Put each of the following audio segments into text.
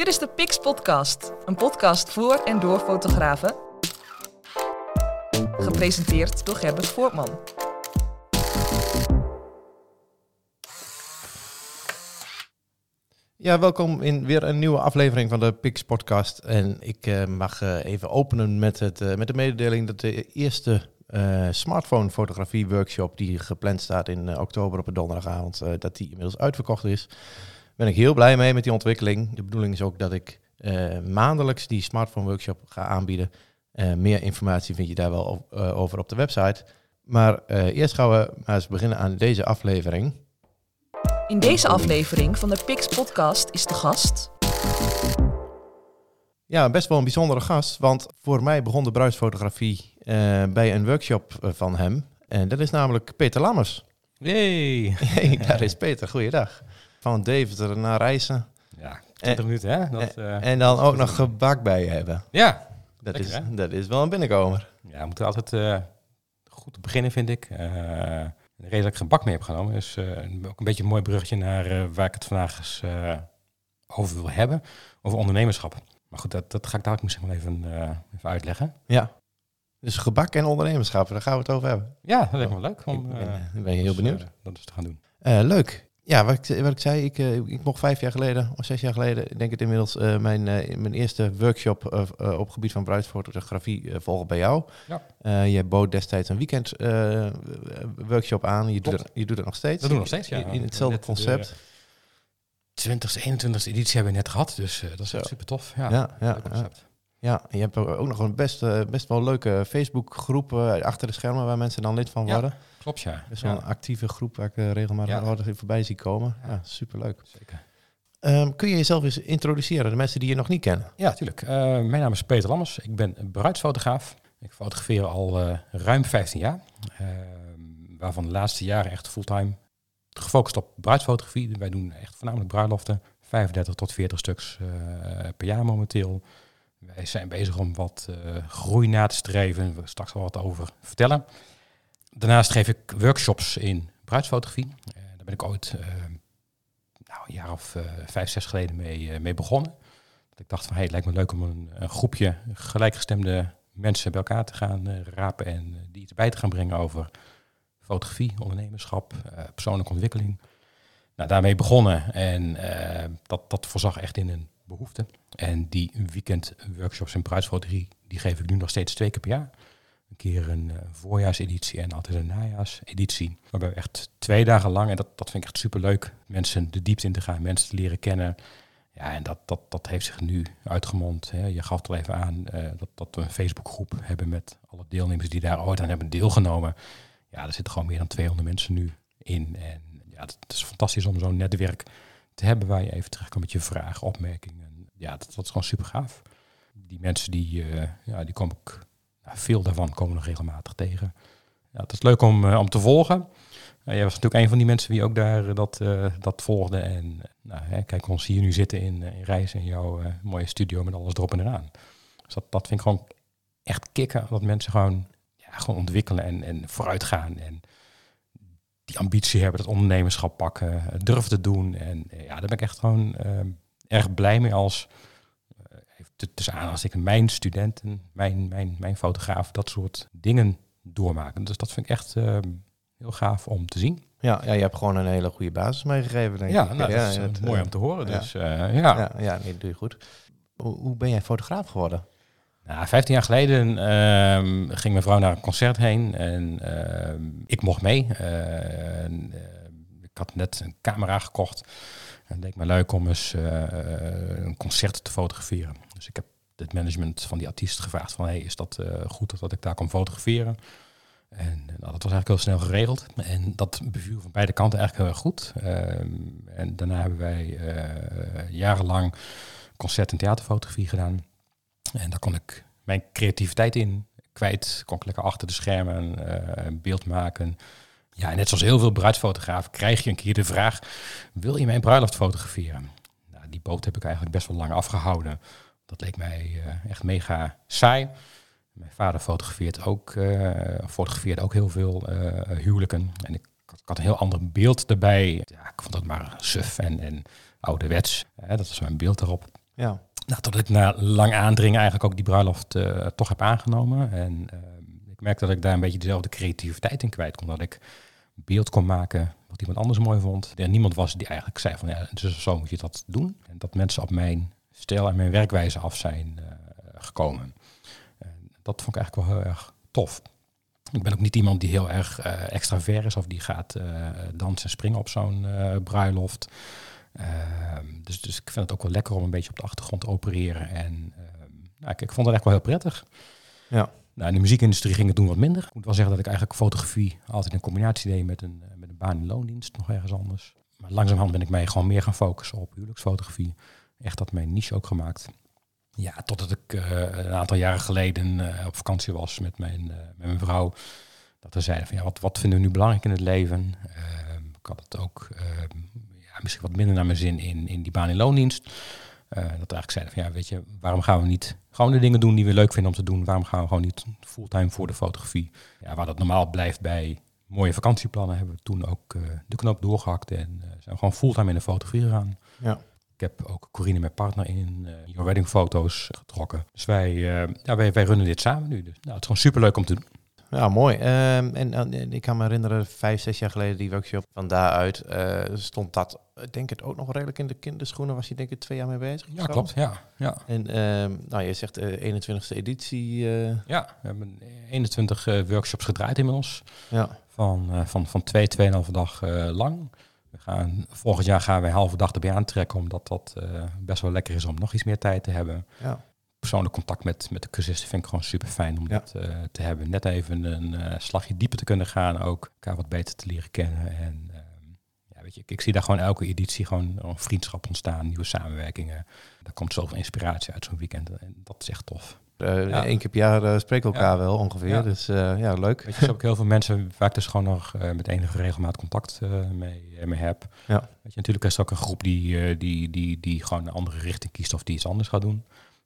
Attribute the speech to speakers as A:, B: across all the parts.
A: Dit is de Pix Podcast, een podcast voor en door fotografen. Gepresenteerd door Gerbert Voortman.
B: Ja, welkom in weer een nieuwe aflevering van de Pix Podcast. En ik uh, mag uh, even openen met, het, uh, met de mededeling dat de eerste smartphone fotografie workshop die gepland staat in oktober op een donderdagavond, dat die inmiddels uitverkocht is. Ben ik heel blij mee met die ontwikkeling. De bedoeling is ook dat ik maandelijks die smartphone workshop ga aanbieden. meer informatie vind je daar wel over op de website. Maar eerst gaan we maar eens beginnen aan deze aflevering.
A: In deze aflevering van de Pix Podcast is de gast.
B: Ja, best wel een bijzondere gast. Want voor mij begon de bruisfotografie uh, bij een workshop eh, van hem. En dat is namelijk Peter Lammers.
C: Hey.
B: hey daar is Peter. Goeiedag. Van Deventer naar Reizen.
C: Ja, 20 minuten hè? Dat,
B: uh, en dan ook nog gebak bij je hebben.
C: Ja.
B: Dat, is, dat is wel een binnenkomer.
C: Ja, we moeten altijd goed beginnen, vind ik. De reden dat ik geen bak mee heb genomen is uh, ook een beetje een mooi bruggetje naar uh, waar ik het vandaag eens uh, over wil hebben. Over ondernemerschap. Maar goed, dat, dat ga ik dadelijk misschien wel even, even uitleggen.
B: Ja. Dus gebak en ondernemerschap, daar gaan we het over hebben.
C: Ja, dat lijkt me leuk. Om,
B: ik ben, ben je heel benieuwd.
C: dat is te gaan doen.
B: leuk. Ja, wat ik, wat ik zei, ik, ik mocht vijf jaar geleden, of zes jaar geleden, denk ik inmiddels, uh, mijn, uh, mijn eerste workshop uh, op gebied van bruidsfotografie volgen bij jou. Ja. je bood destijds een weekend workshop aan. Je doet, het, je doet het nog steeds.
C: Dat doen we nog steeds, ja.
B: In, in hetzelfde concept.
C: 20e, 21e editie hebben we net gehad, dus dat is super tof. Ja,
B: ja, ja, ja. Ja, je hebt ook nog een best, best wel leuke Facebookgroep achter de schermen waar mensen dan lid van worden.
C: Klopt, ja.
B: Dat is wel een actieve groep waar ik uh, regelmatig in voorbij zie komen. Ja, superleuk.
C: Zeker.
B: Um, kun je jezelf eens introduceren, de mensen die je nog niet kennen?
C: Ja, natuurlijk. Uh, mijn naam is Peter Lammers. Ik ben bruidsfotograaf. Ik fotografeer al uh, ruim 15 jaar. Ehm, waarvan de laatste jaren echt fulltime gefocust op bruidsfotografie. Wij doen echt voornamelijk bruiloften. 35 tot 40 stuks per jaar momenteel. Wij zijn bezig om wat groei na te streven. We straks wel wat over vertellen. Daarnaast geef ik workshops in bruidsfotografie. Uh, daar ben ik ooit uh, nou, een jaar of uh, vijf, zes geleden mee, mee begonnen. Dat ik dacht van, hey, het lijkt me leuk om een, een groepje gelijkgestemde mensen bij elkaar te gaan rapen en die iets bij te gaan brengen over fotografie, ondernemerschap, persoonlijke ontwikkeling. Nou, daarmee begonnen en dat, dat voorzag echt in een behoefte. En die weekend workshops in bruidsfotografie, die geef ik nu nog steeds twee keer per jaar een keer een uh, voorjaarseditie en altijd een najaarseditie. Waarbij we echt twee dagen lang, en dat, dat vind ik echt superleuk, mensen de diepte in te gaan, mensen te leren kennen. Ja, en dat, dat, dat heeft zich nu uitgemond. Hè. Je gaf het al even aan uh, dat, dat we een Facebookgroep hebben met alle deelnemers die daar ooit aan hebben deelgenomen. Ja, er zitten gewoon meer dan 200 mensen nu in. En ja, het is fantastisch om zo'n netwerk te hebben waar je even terecht kan met je vragen, opmerkingen. Ja, dat, dat is gewoon super gaaf. Die mensen die, uh, ja, die kom ik veel daarvan komen nog regelmatig tegen. Ja, het is leuk om, uh, om te volgen. Uh, jij was natuurlijk een van die mensen die ook daar uh, dat, dat volgde. En nou, hè, kijk, ons hier nu zitten in, in Reis in jouw mooie studio met alles erop en eraan. Dus dat, dat vind ik gewoon echt kicken. Dat mensen gewoon, ja, gewoon ontwikkelen en, en vooruit gaan. En die ambitie hebben, dat ondernemerschap pakken, durven te doen. En ja, daar ben ik echt gewoon erg blij mee als tussen aan als ik mijn studenten, mijn, mijn, mijn fotograaf, dat soort dingen doormaken. Dus dat vind ik echt uh, heel gaaf om te zien.
B: Ja, ja, je hebt gewoon een hele goede basis meegegeven, denk
C: ja,
B: ik.
C: Nou, ja, dat is uh, mooi om te horen. Dus, uh, ja. ja.
B: Ja, nee, dat doe je goed. Hoe, hoe ben jij fotograaf geworden?
C: Nou, 15 jaar geleden uh, ging mijn vrouw naar een concert heen en uh, ik mocht mee. Ik had net een camera gekocht. En het leek me leuk om eens een concert te fotograferen. Dus ik heb het management van die artiest gevraagd van, hey, is dat uh, goed dat ik daar kan fotograferen? En nou, dat was eigenlijk heel snel geregeld. En dat beviel van beide kanten eigenlijk heel erg goed. Uh, en daarna hebben wij uh, jarenlang concert- en theaterfotografie gedaan. En daar kon ik mijn creativiteit in kwijt. Kon ik lekker achter de schermen een beeld maken. Ja, net zoals heel veel bruidsfotografen krijg je een keer de vraag... wil je mijn bruiloft fotograferen? Nou, die boot heb ik eigenlijk best wel lang afgehouden. Dat leek mij uh, echt mega saai. Mijn vader fotografeert ook, uh, fotografeerde ook heel veel uh, huwelijken. En ik, ik, had een heel ander beeld erbij. Ja, ik vond dat maar suf en, en ouderwets. dat was mijn beeld erop.
B: Ja.
C: Nou, tot ik na lang aandringen eigenlijk ook die bruiloft eh, toch heb aangenomen. En eh, ik merk dat ik daar een beetje dezelfde creativiteit in kwijt kon. Dat ik beeld kon maken wat iemand anders mooi vond. Er niemand was die eigenlijk zei van ja, dus zo moet je dat doen. En dat mensen op mijn stijl en mijn werkwijze af zijn eh, gekomen. En dat vond ik eigenlijk wel heel erg tof. Ik ben ook niet iemand die heel erg uh, extravert is of die gaat uh, dansen en springen op zo'n bruiloft. Ehm, dus, dus ik vind het ook wel lekker om een beetje op de achtergrond te opereren. En ehm, nou, ik, ik, vond het echt wel heel prettig.
B: Ja.
C: Nou, in de muziekindustrie ging het toen wat minder. Ik moet wel zeggen dat ik eigenlijk fotografie altijd in combinatie deed met een, met een baan in loondienst, nog ergens anders. Maar langzamerhand ben ik mij gewoon meer gaan focussen op huwelijksfotografie. Echt dat mijn niche ook gemaakt. Ja, totdat ik uh, een aantal jaren geleden uh, op vakantie was met mijn, uh, met mijn vrouw. Dat we zeiden van ja, wat, wat vinden we nu belangrijk in het leven? Ehm, ik had het ook ehm, ja, misschien wat minder naar mijn zin in, in die baan in loondienst. dat eigenlijk zeiden van ja, weet je, waarom gaan we niet gewoon de dingen doen die we leuk vinden om te doen? Waarom gaan we gewoon niet fulltime voor de fotografie? Ja, waar dat normaal blijft bij mooie vakantieplannen, hebben we toen ook de knoop doorgehakt en zijn we gewoon fulltime in de fotografie gegaan.
B: Ja.
C: Ik heb ook Corine, mijn partner, in uh, Your Wedding foto's getrokken. Dus wij, uh, ja, wij, wij runnen dit samen nu. Dus nou, het is gewoon superleuk om te doen.
B: Ja, mooi. Um, en, en, ik kan me herinneren, vijf, zes jaar geleden die workshop. Van daaruit uh, stond dat, ik denk het ook nog redelijk in de kinderschoenen. Was je denk ik twee jaar mee bezig?
C: Ja, klopt. Ja, ja.
B: En um, nou, je zegt 21ste editie.
C: Ja, we hebben 21 workshops gedraaid inmiddels.
B: Ja.
C: Van, van, van twee, tweeënhalve dag lang. We gaan, volgend jaar gaan wij halve dag erbij aantrekken, omdat dat uh, best wel lekker is om nog iets meer tijd te hebben.
B: Ja.
C: Persoonlijk contact met, met de cursisten vind ik gewoon super fijn om ja. dat uh, te hebben. Net even een uh, slagje dieper te kunnen gaan, ook elkaar wat beter te leren kennen. En ja, weet je, ik, ik, zie daar gewoon elke editie gewoon een vriendschap ontstaan, nieuwe samenwerkingen. Daar komt zoveel inspiratie uit zo'n weekend en dat is echt tof.
B: Uh, ja. Eén keer per jaar uh, spreken we elkaar ja. wel ongeveer. Ja. Dus uh, ja, leuk.
C: Weet je, ook heel veel mensen waar ik dus gewoon nog met enige regelmaat contact mee, mee heb.
B: Ja.
C: Weet je, natuurlijk is er ook een groep die, die, die, die gewoon een andere richting kiest of die iets anders gaat doen.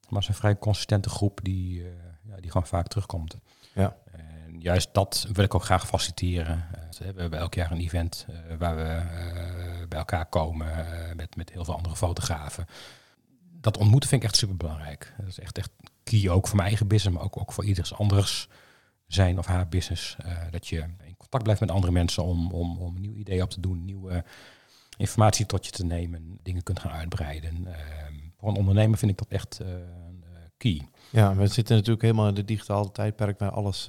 C: Maar het is een vrij consistente groep die, ja, die gewoon vaak terugkomt.
B: Ja.
C: En juist dat wil ik ook graag faciliteren. we hebben elk jaar een event waar we bij elkaar komen met, met heel veel andere fotografen dat ontmoeten vind ik echt super belangrijk. Dat is echt, echt key ook voor mijn eigen business, maar ook, ook voor ieders anders zijn of haar business. Uh, dat je in contact blijft met andere mensen om, om, om nieuw idee op te doen, nieuwe informatie tot je te nemen, dingen kunt gaan uitbreiden. Uh, voor een ondernemer vind ik dat echt uh, key.
B: Ja, we zitten natuurlijk helemaal in de digitale tijdperk waar alles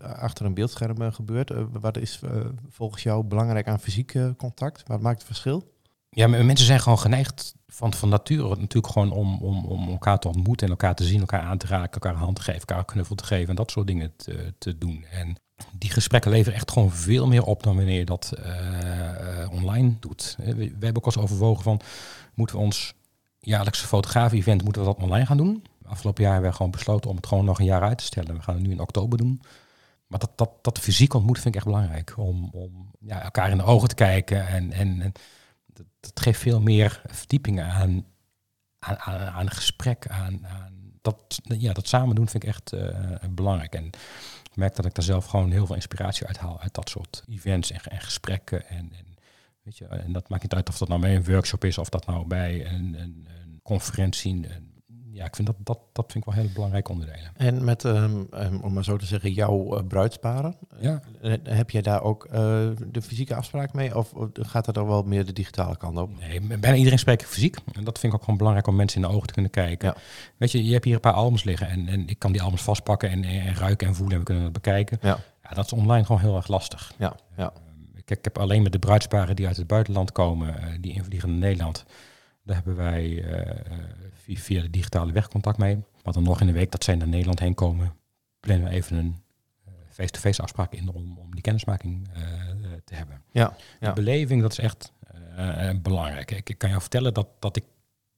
B: achter een beeldscherm gebeurt. wat is volgens jou belangrijk aan fysiek contact? Wat maakt het verschil?
C: Ja, mensen zijn gewoon geneigd van, van nature natuurlijk gewoon om, om, om elkaar te ontmoeten en elkaar te zien, elkaar aan te raken, elkaar hand te geven, elkaar knuffel te geven en dat soort dingen te, doen. En die gesprekken leveren echt gewoon veel meer op dan wanneer je dat uh, online doet. We, we, hebben ook al eens overwogen van, moeten we ons jaarlijkse fotograaf-event, moeten we dat online gaan doen? Afgelopen jaar hebben we gewoon besloten om het gewoon nog een jaar uit te stellen. We gaan het nu in oktober doen. Maar dat, dat, dat fysiek ontmoeten vind ik echt belangrijk. Om, om ja, elkaar in de ogen te kijken en, en, en dat, geeft veel meer verdieping aan, aan, aan, gesprek, aan, aan dat, ja, dat samen doen vind ik echt uh, belangrijk. En ik merk dat ik daar zelf gewoon heel veel inspiratie uit haal uit dat soort events en, en gesprekken. En, en, weet je, en dat maakt niet uit of dat nou bij een workshop is of dat nou bij een, een, een conferentie. Een, ja, ik vind dat, dat, dat vind ik wel heel belangrijke onderdelen.
B: En met, um, um, om maar zo te zeggen, jouw uh, bruidsparen,
C: ja.
B: uh, heb jij daar ook uh, de fysieke afspraak mee? Of gaat dat er wel meer de digitale kant op?
C: Nee, bijna iedereen spreekt fysiek. En dat vind ik ook gewoon belangrijk om mensen in de ogen te kunnen kijken.
B: Ja.
C: Weet je, je hebt hier een paar albums liggen en, en ik kan die albums vastpakken en, en ruiken en voelen en we kunnen het bekijken.
B: Ja.
C: ja dat is online gewoon heel erg lastig.
B: Ja, ja.
C: Ik, ik heb alleen met de bruidsparen die uit het buitenland komen, die invliegen in Nederland... Daar hebben wij uh, via, de digitale weg contact mee. Maar dan nog in de week dat zij naar Nederland heen komen, plannen we even een face-to-face -face afspraak in om, om die kennismaking uh, te hebben.
B: Ja,
C: ja. De beleving, dat is echt belangrijk. Ik, ik, kan jou vertellen dat, dat ik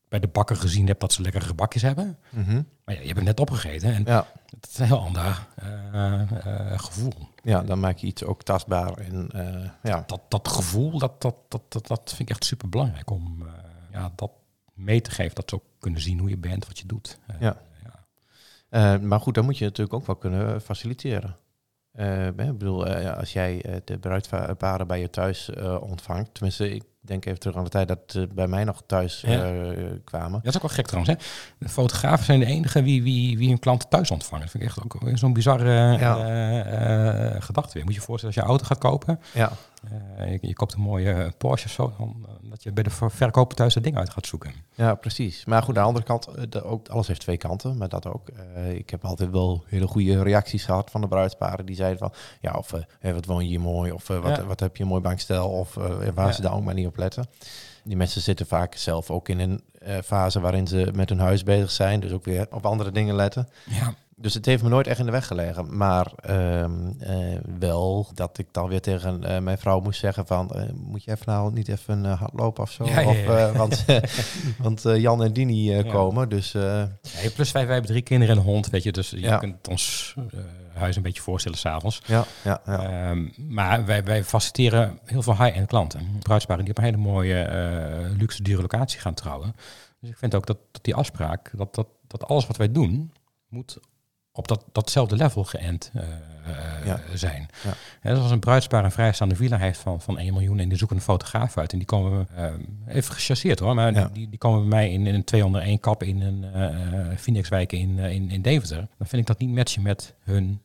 C: bij de bakker gezien heb dat ze lekkere gebakjes hebben.
B: Mm -hmm.
C: Maar ja, je hebt het net opgegeten en
B: ja.
C: het is een heel ander gevoel.
B: Ja, dan maak je iets ook tastbaar. En, ja.
C: dat, dat gevoel, dat, dat, dat, dat, dat vind ik echt super belangrijk om ja, dat mee te geven. Dat ze ook kunnen zien hoe je bent, wat je doet.
B: Ja.
C: ja.
B: Uh, maar goed, dan moet je natuurlijk ook wel kunnen faciliteren. Eh, ik bedoel, eh, als jij eh, de bruidparen bij je thuis eh, ontvangt, tenminste, ik denk even terug aan de tijd dat ze bij mij nog thuis
C: Ja.
B: eh, kwamen.
C: Dat is ook wel gek trouwens. Hè? De fotografen zijn de enige wie, wie, wie hun klanten thuis ontvangen. Dat vind ik echt ook zo'n bizarre
B: Ja.
C: eh, eh, gedachte weer. Moet je je voorstellen als je een auto gaat kopen.
B: Ja,
C: eh, je, je koopt een mooie Porsche of zo. Dan, eh, dat je bij de ver- verkoper thuis dat ding uit gaat zoeken.
B: ja, precies. Maar goed, aan de andere kant, eh, de, ook, alles heeft twee kanten, maar dat ook. Eh, ik heb altijd wel hele goede reacties gehad van de bruidsparen. Die zeiden van, ja, of eh, wat woon je hier mooi, of eh, wat,
C: Ja.
B: wat heb je een mooi bankstel, of eh, waar ze daar ook maar niet op letten. Die mensen zitten vaak zelf ook in een eh, fase waarin ze met hun huis bezig zijn, dus ook weer op andere dingen letten.
C: Ja,
B: Dus het heeft me nooit echt in de weg gelegen. Maar ehm, eh, wel dat ik dan weer tegen eh, mijn vrouw moest zeggen van... eh, moet je even nou niet even hardlopen of zo?
C: Ja, ja,
B: Of,
C: ja.
B: want want Jan en Dini komen, dus...
C: plus wij, wij hebben drie kinderen en een hond, weet je. Dus je kunt ons huis een beetje voorstellen s'avonds.
B: ja, ja, ja.
C: Ehm, maar wij, wij faciliteren heel veel high-end klanten. Bruidsparen die op een hele mooie, luxe, dure locatie gaan trouwen. Dus ik vind ook dat, dat die afspraak, dat, dat, dat alles wat wij doen, moet op dat, datzelfde level geënt eh, eh,
B: Ja.
C: zijn.
B: Ja.
C: Dus als een bruidspaar een vrijstaande villa heeft van, van 1 miljoen en die zoeken een fotograaf uit en die komen, ehm, even gechasseerd hoor, maar
B: Ja.
C: die- die, komen bij mij in, in een 201 kap in een eh Phoenixwijk in, in, in Deventer. Dan vind ik dat niet matchen met hun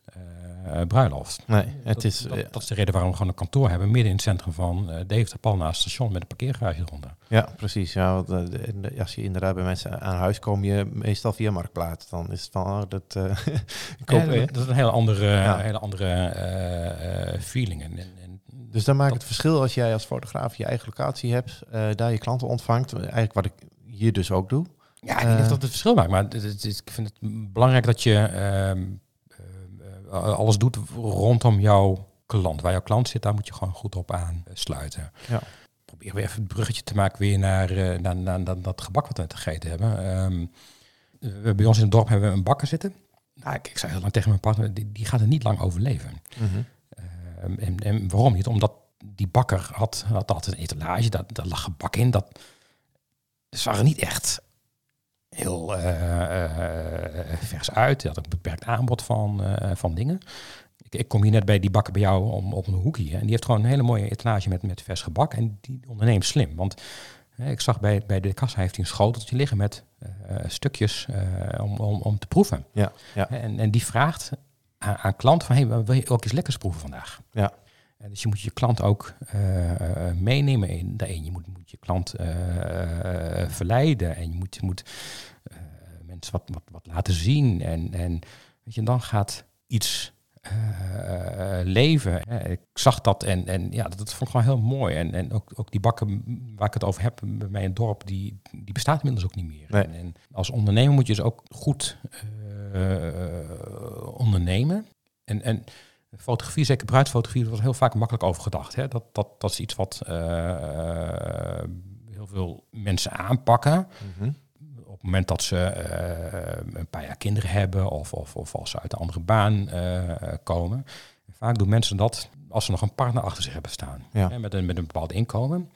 C: bruiloft.
B: Nee, het
C: dat,
B: is...
C: dat,
B: eh,
C: dat is de reden waarom we gewoon een kantoor hebben midden in het centrum van eh Deventer, pal naast het station met een parkeergarage eronder.
B: ja, precies. Ja, want, eh, als je inderdaad bij mensen aan huis kom je meestal via Marktplaats. Dan is het van, oh, dat... eh, ik
C: Ja,
B: eh,
C: dat, is een hele andere,
B: Ja.
C: hele andere eh, eh, feeling. En, en,
B: Dus dan maakt het verschil als jij als fotograaf je eigen locatie hebt, eh, daar je klanten ontvangt. Eigenlijk wat ik hier dus ook doe.
C: Ja, ik denk
B: Eh.
C: dat het verschil maakt. Maar het, het is- ik vind het belangrijk dat je ehm, eh, eh, alles doet rondom jouw klant. Waar jouw klant zit, daar moet je gewoon goed op aansluiten.
B: Ja.
C: Probeer weer even het bruggetje te maken weer naar, eh, naar, naar, naar dat gebak wat we net gegeten hebben. Ehm, we- bij ons in het dorp hebben we een bakker zitten. Nou, ik, ik zei heel lang tegen mijn partner, die, die gaat er niet lang overleven. Ehm, en, en waarom niet? Omdat die bakker had, had altijd een etalage, daar, daar lag gebak in. Dat zag er niet echt heel eh, eh, vers uit. Hij had een beperkt aanbod van, eh, van dingen. Ik, ik kom hier net bij die bakker bij jou om, op een hoekje. En die heeft gewoon een hele mooie etalage met, met vers gebak. En die onderneemt slim. Want ik zag bij, bij de kassa heeft hij een schoteltje liggen met stukjes om, om, om te proeven.
B: Ja, ja.
C: En, en die vraagt aan, aan klant van, hey, wil je ook eens lekkers proeven vandaag?
B: Ja.
C: En dus je moet je klant ook eh, eh, meenemen in daarin. Je moet, moet je klant eh, eh, verleiden en je moet, je moet eh, mensen wat, wat, wat laten zien. En, en weet je, dan gaat iets eh, eh, leven. Eh, Ik zag dat en, en ja, dat, dat vond ik gewoon heel mooi. En, en ook, ook die bakken waar ik het over heb bij mij in het dorp, die, die bestaat inmiddels ook niet meer.
B: Nee.
C: En, en als ondernemer moet je dus ook goed eh, ondernemen. En, en fotografie, zeker bruidsfotografie, wordt heel vaak makkelijk overgedacht. Hè? Dat, dat, dat is iets wat eh, heel veel mensen aanpakken
B: Mhm.
C: op het moment dat ze eh, een paar jaar kinderen hebben of, of, of als ze uit een andere baan eh, komen. Vaak doen mensen dat als ze nog een partner achter zich hebben staan.
B: Ja.
C: Hè, met, een, met een bepaald inkomen.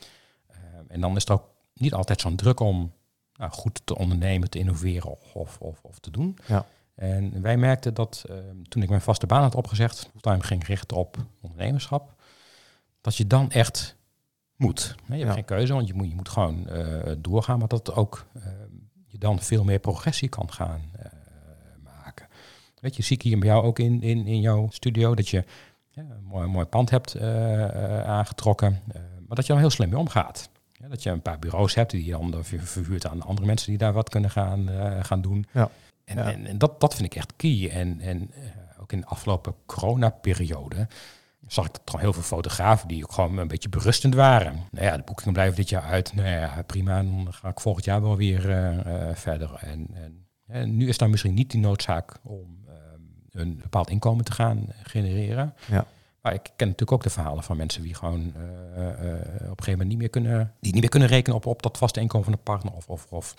C: En dan is er ook niet altijd zo'n druk om nou, goed te ondernemen, te innoveren of, of, of, of te doen.
B: Ja.
C: En wij merkten dat eh, toen ik mijn vaste baan had opgezegd, fulltime ging richten op ondernemerschap, dat je dan echt moet. Je hebt
B: Ja.
C: geen keuze, want je moet, je moet gewoon eh, doorgaan, maar dat ook eh, je dan veel meer progressie kan gaan eh, maken. Weet je, zie ik hier bij jou ook in, in, in jouw studio dat je ja, een mooi, mooi pand hebt eh, aangetrokken, maar dat je dan heel slim mee omgaat. Ja, dat je een paar bureaus hebt die je dan ver- verhuurt aan andere mensen die daar wat kunnen gaan, gaan doen.
B: Ja.
C: En, en, en dat, dat vind ik echt key. En, en eh, ook in de afgelopen coronaperiode zag ik toch heel veel fotografen die ook gewoon een beetje berustend waren. Nou ja, de boekingen blijven dit jaar uit. Nou ja, prima, dan ga ik volgend jaar wel weer eh, eh, verder. En, en, en nu is daar misschien niet die noodzaak om eh, een bepaald inkomen te gaan genereren.
B: Ja.
C: Maar ik ken natuurlijk ook de verhalen van mensen die gewoon eh, eh, op een gegeven moment niet meer kunnen, die niet meer kunnen rekenen op, op dat vaste inkomen van de partner. Of, of, of,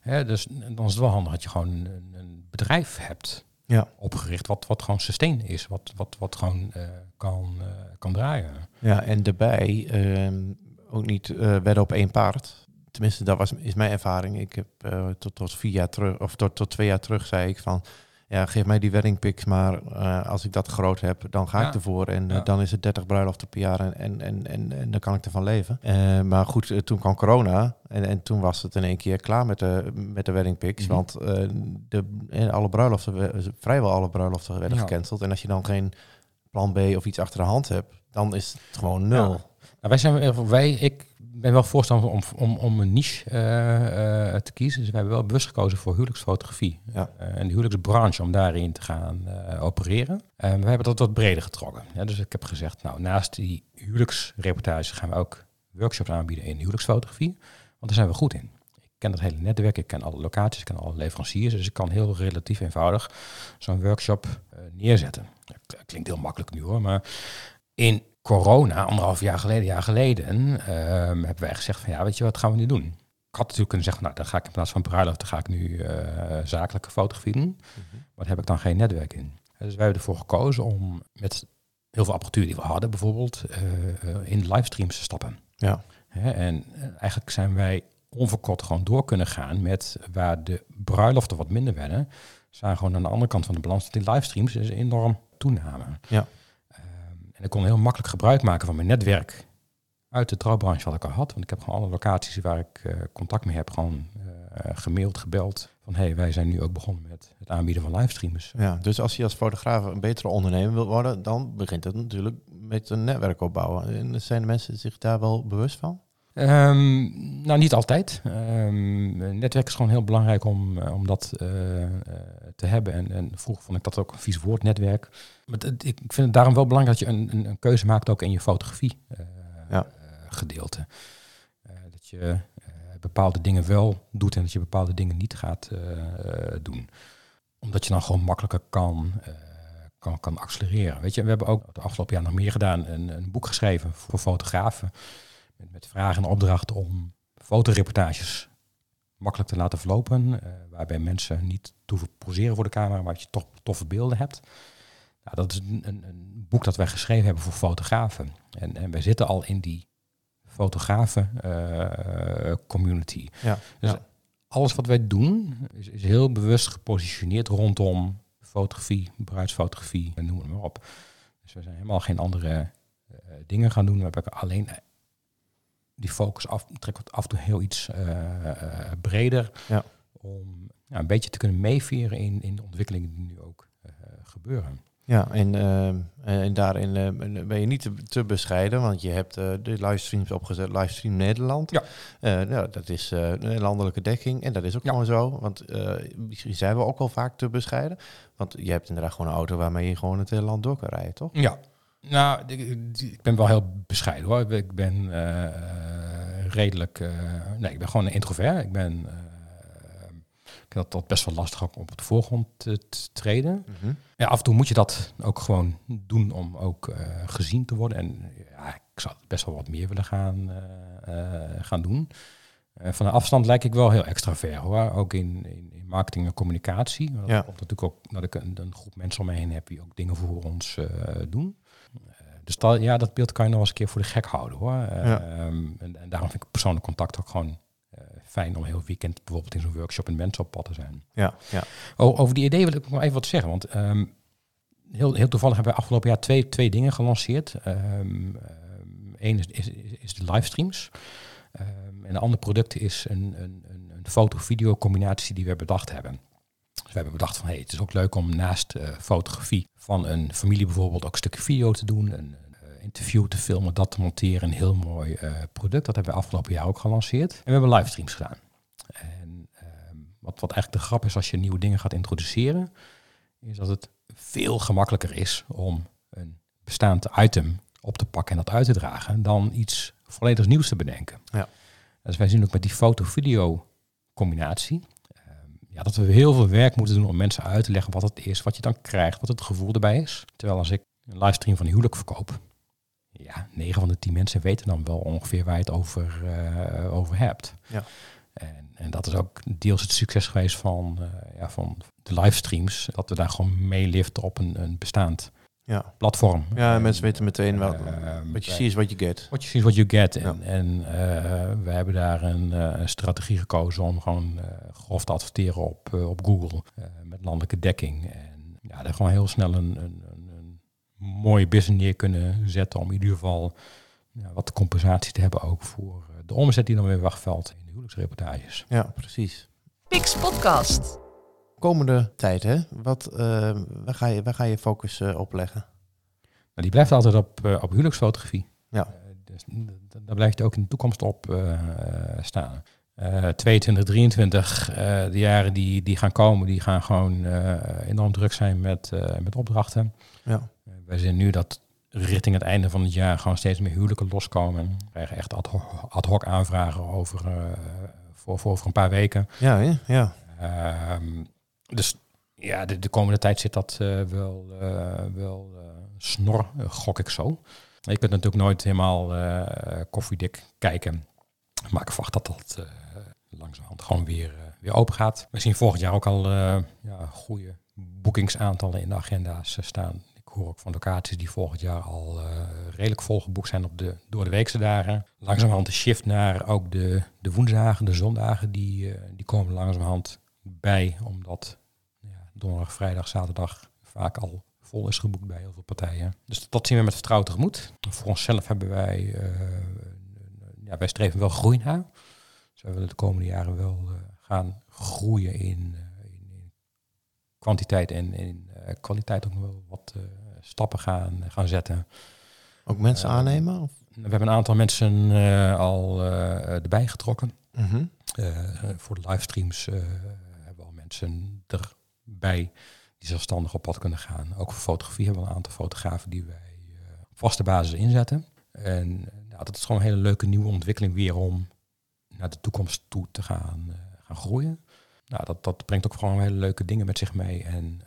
C: hè, dus dan is het wel handig dat je gewoon een, een bedrijf hebt
B: Ja.
C: opgericht wat, wat gewoon sustain is, wat, wat, wat gewoon eh, kan, eh, kan draaien.
B: Ja, en daarbij ehm, ook niet eh wedden op één paard. Tenminste, dat was, is mijn ervaring. Ik heb eh, tot, tot vier jaar terug, of tot, tot twee jaar terug zei ik van... ja, geef mij die weddingpics, maar eh, als ik dat groot heb, dan ga
C: Ja.
B: ik ervoor. En eh, dan is het 30 bruiloften per jaar en, en, en, en, en dan kan ik ervan leven. Eh, maar goed, toen kwam corona en, en toen was het in één keer klaar met de, met de weddingpics.
C: Mhm.
B: Want de, alle bruiloften, we- vrijwel alle bruiloften werden
C: Ja.
B: gecanceld. En als je dan geen plan B of iets achter de hand hebt, dan is het gewoon nul.
C: Nou, wij zijn, wij, ik ben wel voorstander om, om, om een niche eh, eh, te kiezen. Dus wij hebben wel bewust gekozen voor huwelijksfotografie.
B: Ja.
C: Eh, en de huwelijksbranche om daarin te gaan opereren. En we hebben dat wat breder getrokken. Ja, dus ik heb gezegd, nou, naast die huwelijksreportage gaan we ook workshops aanbieden in huwelijksfotografie. Want daar zijn we goed in. Ik ken dat hele netwerk, ik ken alle locaties, ik ken alle leveranciers. Dus ik kan heel relatief eenvoudig zo'n workshop neerzetten. Dat klinkt heel makkelijk nu hoor, maar in corona, anderhalf jaar geleden, jaar geleden, ehm, hebben wij gezegd van ja, weet je wat gaan we nu doen? Ik had natuurlijk kunnen zeggen, nou dan ga ik in plaats van bruiloft, dan ga ik nu eh, zakelijke fotografie doen. Maar daar heb ik dan geen netwerk in. Dus wij hebben ervoor gekozen om met heel veel apparatuur die we hadden bijvoorbeeld, eh, eh, in livestreams te stappen.
B: Ja.
C: Hè, en eh, eigenlijk zijn wij onverkort gewoon door kunnen gaan met waar de bruiloften wat minder werden. Zijn gewoon aan de andere kant van de balans dat die livestreams is enorm toenamen.
B: Ja.
C: Ik kon heel makkelijk gebruik maken van mijn netwerk uit de trouwbranche wat ik al had. Want ik heb gewoon alle locaties waar ik eh, contact mee heb gewoon eh, gemaild, gebeld. Van hey, wij zijn nu ook begonnen met het aanbieden van livestreams.
B: Ja, dus als je als fotograaf een betere ondernemer wilt worden, dan begint het natuurlijk met een netwerk opbouwen. En zijn de mensen zich daar wel bewust van?
C: Ehm, nou, niet altijd. Ehm, netwerk is gewoon heel belangrijk om, eh, om dat eh, eh, te hebben. En, en vroeger vond ik dat ook een vies woord, netwerk. Maar het- ik vind het daarom wel belangrijk dat je een, een, een keuze maakt ook in je fotografie
B: Ja.
C: gedeelte. Dat je bepaalde dingen wel doet en dat je bepaalde dingen niet gaat doen. Omdat je dan gewoon makkelijker kan, kan, kan accelereren. Weet je, we hebben ook de afgelopen jaar nog meer gedaan. Een, een boek geschreven voor fotografen. Met, met vragen en opdrachten om fotoreportages makkelijk te laten verlopen. eh, waarbij mensen niet hoeven poseren voor de camera, maar dat je toch toffe beelden hebt. Nou, dat is een, een, een boek dat wij geschreven hebben voor fotografen. En, en wij zitten al in die fotografen eh, community.
B: Ja.
C: Dus
B: ja.
C: alles wat wij doen is, is heel bewust gepositioneerd rondom fotografie, bruidsfotografie en noem het maar op. Dus we zijn helemaal geen andere eh, dingen gaan doen. We hebben alleen die focus af, trekken we het af en toe heel iets eh, eh, breder.
B: Ja.
C: Om ja, een beetje te kunnen meeveren in, in de ontwikkelingen die nu ook eh, gebeuren.
B: Ja, en, en daarin ben je niet te, te bescheiden, want je hebt de livestreams opgezet, Livestream Nederland.
C: Ja.
B: Nou, dat is een landelijke dekking en dat is ook
C: Ja.
B: gewoon zo, want misschien zijn we ook wel vaak te bescheiden. Want je hebt inderdaad gewoon een auto waarmee je gewoon het hele land door kan rijden, toch?
C: Ja, nou, ik, ik ben wel heel bescheiden hoor. Ik ben redelijk. eh, nee, ik ben gewoon een introvert. Ik ben. eh, ik vind dat, dat best wel lastig om op de voorgrond te, treden. Ja, af en toe moet je dat ook gewoon doen om ook eh, gezien te worden. En ja, ik zou best wel wat meer willen gaan, gaan doen. Van de afstand lijk ik wel heel extravert hoor. Ook in, in, in marketing en communicatie. Maar Dat
B: Ja.
C: komt natuurlijk ook dat ik een, een groep mensen om me heen heb die ook dingen voor ons doen. Dus dat, ja, dat beeld kan je nog eens een keer voor de gek houden hoor. Eh,
B: Ja.
C: ehm, en, en daarom vind ik persoonlijk contact ook gewoon eh, fijn om heel weekend bijvoorbeeld in zo'n workshop in mensen op pad te zijn.
B: Ja, ja.
C: O- over die idee wil ik nog even wat zeggen. Want ehm, heel, heel toevallig hebben we afgelopen jaar twee, twee dingen gelanceerd. Eén is, is, is de livestreams. En een ander product is een, een, een, een foto-video combinatie die we bedacht hebben. Dus we hebben bedacht van hey, het is ook leuk om naast eh, fotografie van een familie bijvoorbeeld ook een stukje video te doen. Een, eh, interview te filmen, dat te monteren. Een heel mooi eh, product. Dat hebben we afgelopen jaar ook gelanceerd. En we hebben livestreams gedaan. En ehm, wat, wat eigenlijk de grap is als je nieuwe dingen gaat introduceren, is dat het veel gemakkelijker is om een bestaand item op te pakken en dat uit te dragen, dan iets volledig nieuws te bedenken.
B: Ja.
C: Dus wij zien ook met die foto-video combinatie, ja, dat we heel veel werk moeten doen om mensen uit te leggen wat het is, wat je dan krijgt, wat het gevoel erbij is. Terwijl als ik een livestream van een huwelijk verkoop, ja, 9 van de 10 mensen weten dan wel ongeveer waar je het over, eh, over hebt.
B: Ja.
C: En, en dat is ook deels het succes geweest van, eh, ja, van de livestreams. Dat we daar gewoon meeliften op een, een bestaand
B: Ja,
C: platform.
B: ja
C: En,
B: mensen weten meteen wel.
C: ehm,
B: Wat je ziet is wat je get.
C: What you see is what you get. En,
B: Ja.
C: en eh, we hebben daar een, eh, een strategie gekozen om gewoon eh, grof te adverteren op, eh, op Google. eh, met landelijke dekking. En ja, daar gewoon heel snel een, een, een, een mooie business neer kunnen zetten om in ieder geval ja, wat compensatie te hebben ook voor eh, de omzet die dan weer wegvalt in de huwelijksreportages.
B: Ja, precies.
A: Pix Podcast.
B: Komende tijd, hè? Wat, eh, waar, ga je, waar ga je focus eh, op leggen?
C: Maar die blijft altijd op, eh, op huwelijksfotografie.
B: Ja.
C: Dus daar blijft ook in de toekomst op staan. Eh 22, 23, eh, de jaren die, die gaan komen, die gaan gewoon enorm druk zijn met, met opdrachten.
B: Ja.
C: Wij zien nu dat richting het einde van het jaar gewoon steeds meer huwelijken loskomen. We krijgen echt ad hoc, ad hoc aanvragen over, voor, voor over een paar weken.
B: Ja, ja.
C: Dus ja, de, de komende tijd zit dat eh, wel, eh, wel eh, snor, gok ik zo. Je kunt natuurlijk nooit helemaal koffiedik kijken. Maar ik verwacht dat dat langzamerhand gewoon weer, weer open gaat. We zien volgend jaar ook al ja, goede boekingsaantallen in de agenda's staan. Ik hoor ook van locaties die volgend jaar al redelijk volgeboekt zijn op de door de weekse dagen. Langzamerhand de shift naar ook de, de woensdagen, de zondagen, die, die komen langzamerhand bij. Omdat donderdag, vrijdag, zaterdag vaak al vol is geboekt bij heel veel partijen. Dus dat zien we met vertrouwen tegemoet. Voor onszelf hebben wij, eh, ja, wij streven wel groei naar. Dus wij willen de komende jaren wel eh, gaan groeien in, eh, in, in kwantiteit en in kwaliteit ook nog wel wat stappen gaan, gaan zetten.
B: Ook mensen aannemen? Of?
C: We hebben een aantal mensen al erbij getrokken.
B: Mhm.
C: Voor de livestreams hebben we al mensen erbij die zelfstandig op pad kunnen gaan. Ook voor fotografie hebben we een aantal fotografen die wij eh, op vaste basis inzetten. En eh, ja, dat is gewoon een hele leuke nieuwe ontwikkeling weer om naar de toekomst toe te gaan, eh, gaan groeien. Nou, dat, dat brengt ook gewoon hele leuke dingen met zich mee. En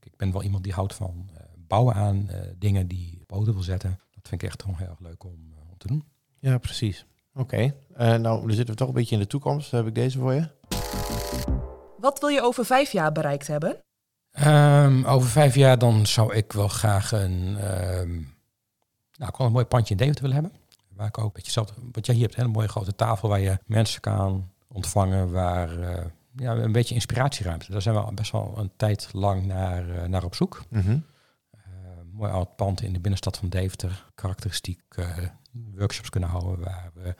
C: ik, ben wel iemand die houdt van bouwen aan dingen die op poten wil zetten. Dat vind ik echt gewoon heel erg leuk om, om te doen.
B: Ja, precies. Oké. Eh, nou, dan zitten we toch een beetje in de toekomst. Heb ik deze voor je.
A: Wat wil je over vijf jaar bereikt hebben?
C: Ehm, over vijf jaar dan zou ik wel graag een, ehm, nou, ik een mooi pandje in Deventer willen hebben. Waar ik ook een beetje zelf, want jij hier hebt een hele mooie grote tafel waar je mensen kan ontvangen, waar eh, ja, een beetje inspiratieruimte. Daar zijn we al best wel een tijd lang naar, eh, naar op zoek.
B: Mhm.
C: Eh, mooi oud pand in de binnenstad van Deventer. Karakteristiek eh, workshops kunnen houden waar we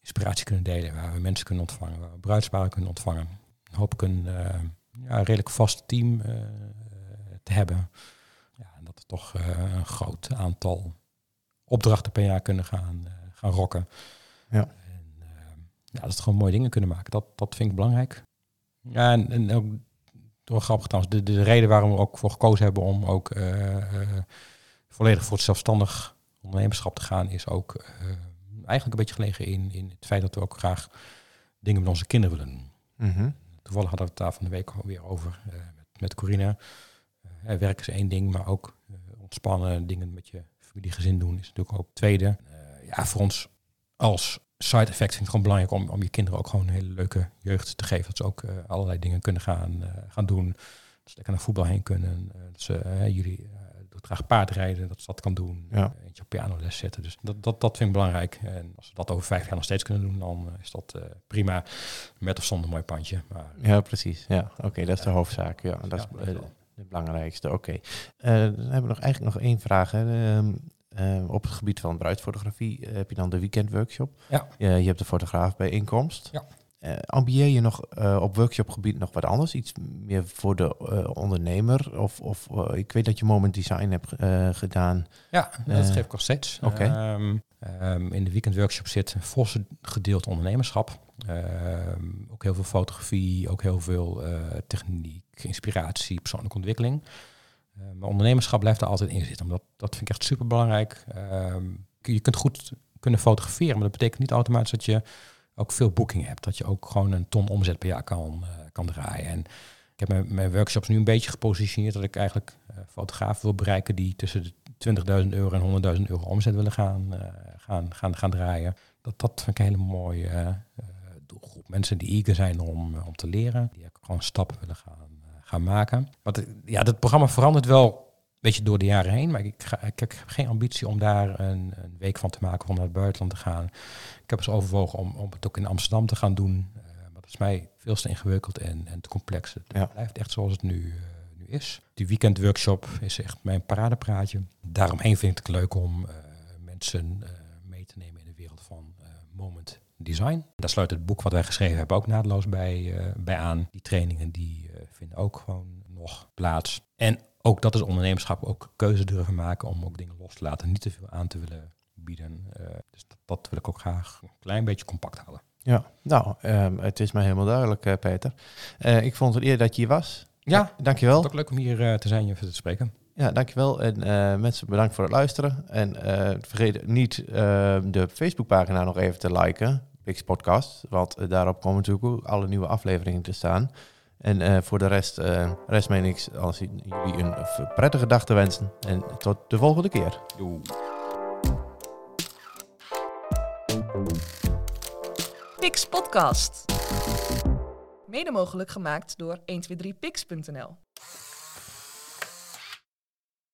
C: inspiratie kunnen delen, waar we mensen kunnen ontvangen, waar we bruidsparen kunnen ontvangen. Hoop ik een eh, ja, redelijk vast team eh, te hebben. Ja, en dat we toch eh, een groot aantal opdrachten per jaar kunnen gaan, gaan rocken.
B: Ja.
C: En, ja, dat we gewoon mooie dingen kunnen maken. Dat, dat vind ik belangrijk. Ja, en, en ook door grappig trouwens, de, de reden waarom we ook voor gekozen hebben om ook volledig voor het zelfstandig ondernemerschap te gaan, is ook eigenlijk een beetje gelegen in, in het feit dat we ook graag dingen met onze kinderen willen doen.
B: Mhm.
C: Toevallig hadden we het daar van de week weer over eh, met, met Corina. Eh, werk is één ding, maar ook eh, ontspannen dingen met je familie, gezin doen is natuurlijk ook het tweede. Eh, ja, voor ons als side effect vind ik het gewoon belangrijk om, om je kinderen ook gewoon een hele leuke jeugd te geven. Dat ze ook eh, allerlei dingen kunnen gaan, eh, gaan doen. Dat ze lekker naar voetbal heen kunnen. eh, dat ze, eh, jullie graag paardrijden, dat ze dat kan doen.
B: Ja.
C: Eentje op pianoles zetten. Dus dat, dat, dat vind ik belangrijk. En als we dat over vijf jaar nog steeds kunnen doen, dan eh, is dat eh, prima. Met of zonder mooi pandje. Maar
B: Ja, precies. Ja, oké, dat is de hoofdzaak. Ja, dat
C: Ja,
B: is
C: dat
B: eh, de belangrijkste. Oké. Dan hebben we nog eigenlijk nog één vraag. Hè. Ehm, eh, op het gebied van bruidsfotografie heb je dan de weekendworkshop.
C: Ja.
B: je hebt de fotograaf bij inkomst.
C: Ja.
B: Eh, ambieer je nog eh, op workshopgebied nog wat anders? Iets meer voor de eh, ondernemer? Of, of ik weet dat je moment design hebt gedaan.
C: Ja, dat geef ik nog steeds.
B: oké.
C: Ehm, ehm, in de weekendworkshop zit een forse gedeelte ondernemerschap. Ehm, ook heel veel fotografie, ook heel veel techniek, inspiratie, persoonlijke ontwikkeling. Maar ondernemerschap blijft er altijd in zitten. Omdat, dat vind ik echt super belangrijk. je kunt goed kunnen fotograferen, maar dat betekent niet automatisch dat je ook veel boeking hebt. Dat je ook gewoon een ton omzet per jaar kan, eh, kan draaien. En ik heb mijn, mijn workshops nu een beetje gepositioneerd dat ik eigenlijk eh, fotografen wil bereiken die tussen de 20.000 euro en 100.000 euro omzet willen gaan, eh, gaan, gaan, gaan draaien. Dat, dat vind ik een hele mooie doelgroep. Mensen die eager zijn om, om te leren, die gewoon stappen willen gaan, gaan maken. Want ja, dat programma verandert wel beetje door de jaren heen, maar ik, ga, ik heb geen ambitie om daar een, een week van te maken om naar het buitenland te gaan. Ik heb eens overwogen om, om het ook in Amsterdam te gaan doen. Eh, maar dat volgens mij veel te ingewikkeld en, en te complex. Het
B: Ja.
C: blijft echt zoals het nu, eh, nu is. Die weekendworkshop is echt mijn paradepraatje. Daaromheen vind ik het leuk om eh, mensen mee te nemen in de wereld van moment design. Daar sluit het boek wat wij geschreven hebben ook naadloos bij, bij aan. Die trainingen die vinden ook gewoon nog plaats. En ook dat is ondernemerschap, ook keuze durven maken om ook dingen los te laten. Niet te veel aan te willen bieden. Eh, dus dat, dat wil ik ook graag een klein beetje compact houden.
B: Ja, nou, ehm, het is mij helemaal duidelijk, eh, Peter. Eh, ik vond het eer dat je hier was.
C: Ja,
B: Dankjewel.
C: Het is ook leuk om hier te zijn, even te spreken.
B: Ja, dankjewel. En mensen, bedankt voor het luisteren. En vergeet niet ehm, de Facebookpagina nog even te liken, Pix Podcast. Want daarop komen natuurlijk ook alle nieuwe afleveringen te staan. En eh, voor de rest, eh rest mij niks als jullie een prettige dag te wensen. En tot de volgende keer.
A: Pix Podcast. Mede mogelijk gemaakt door 123pix.nl.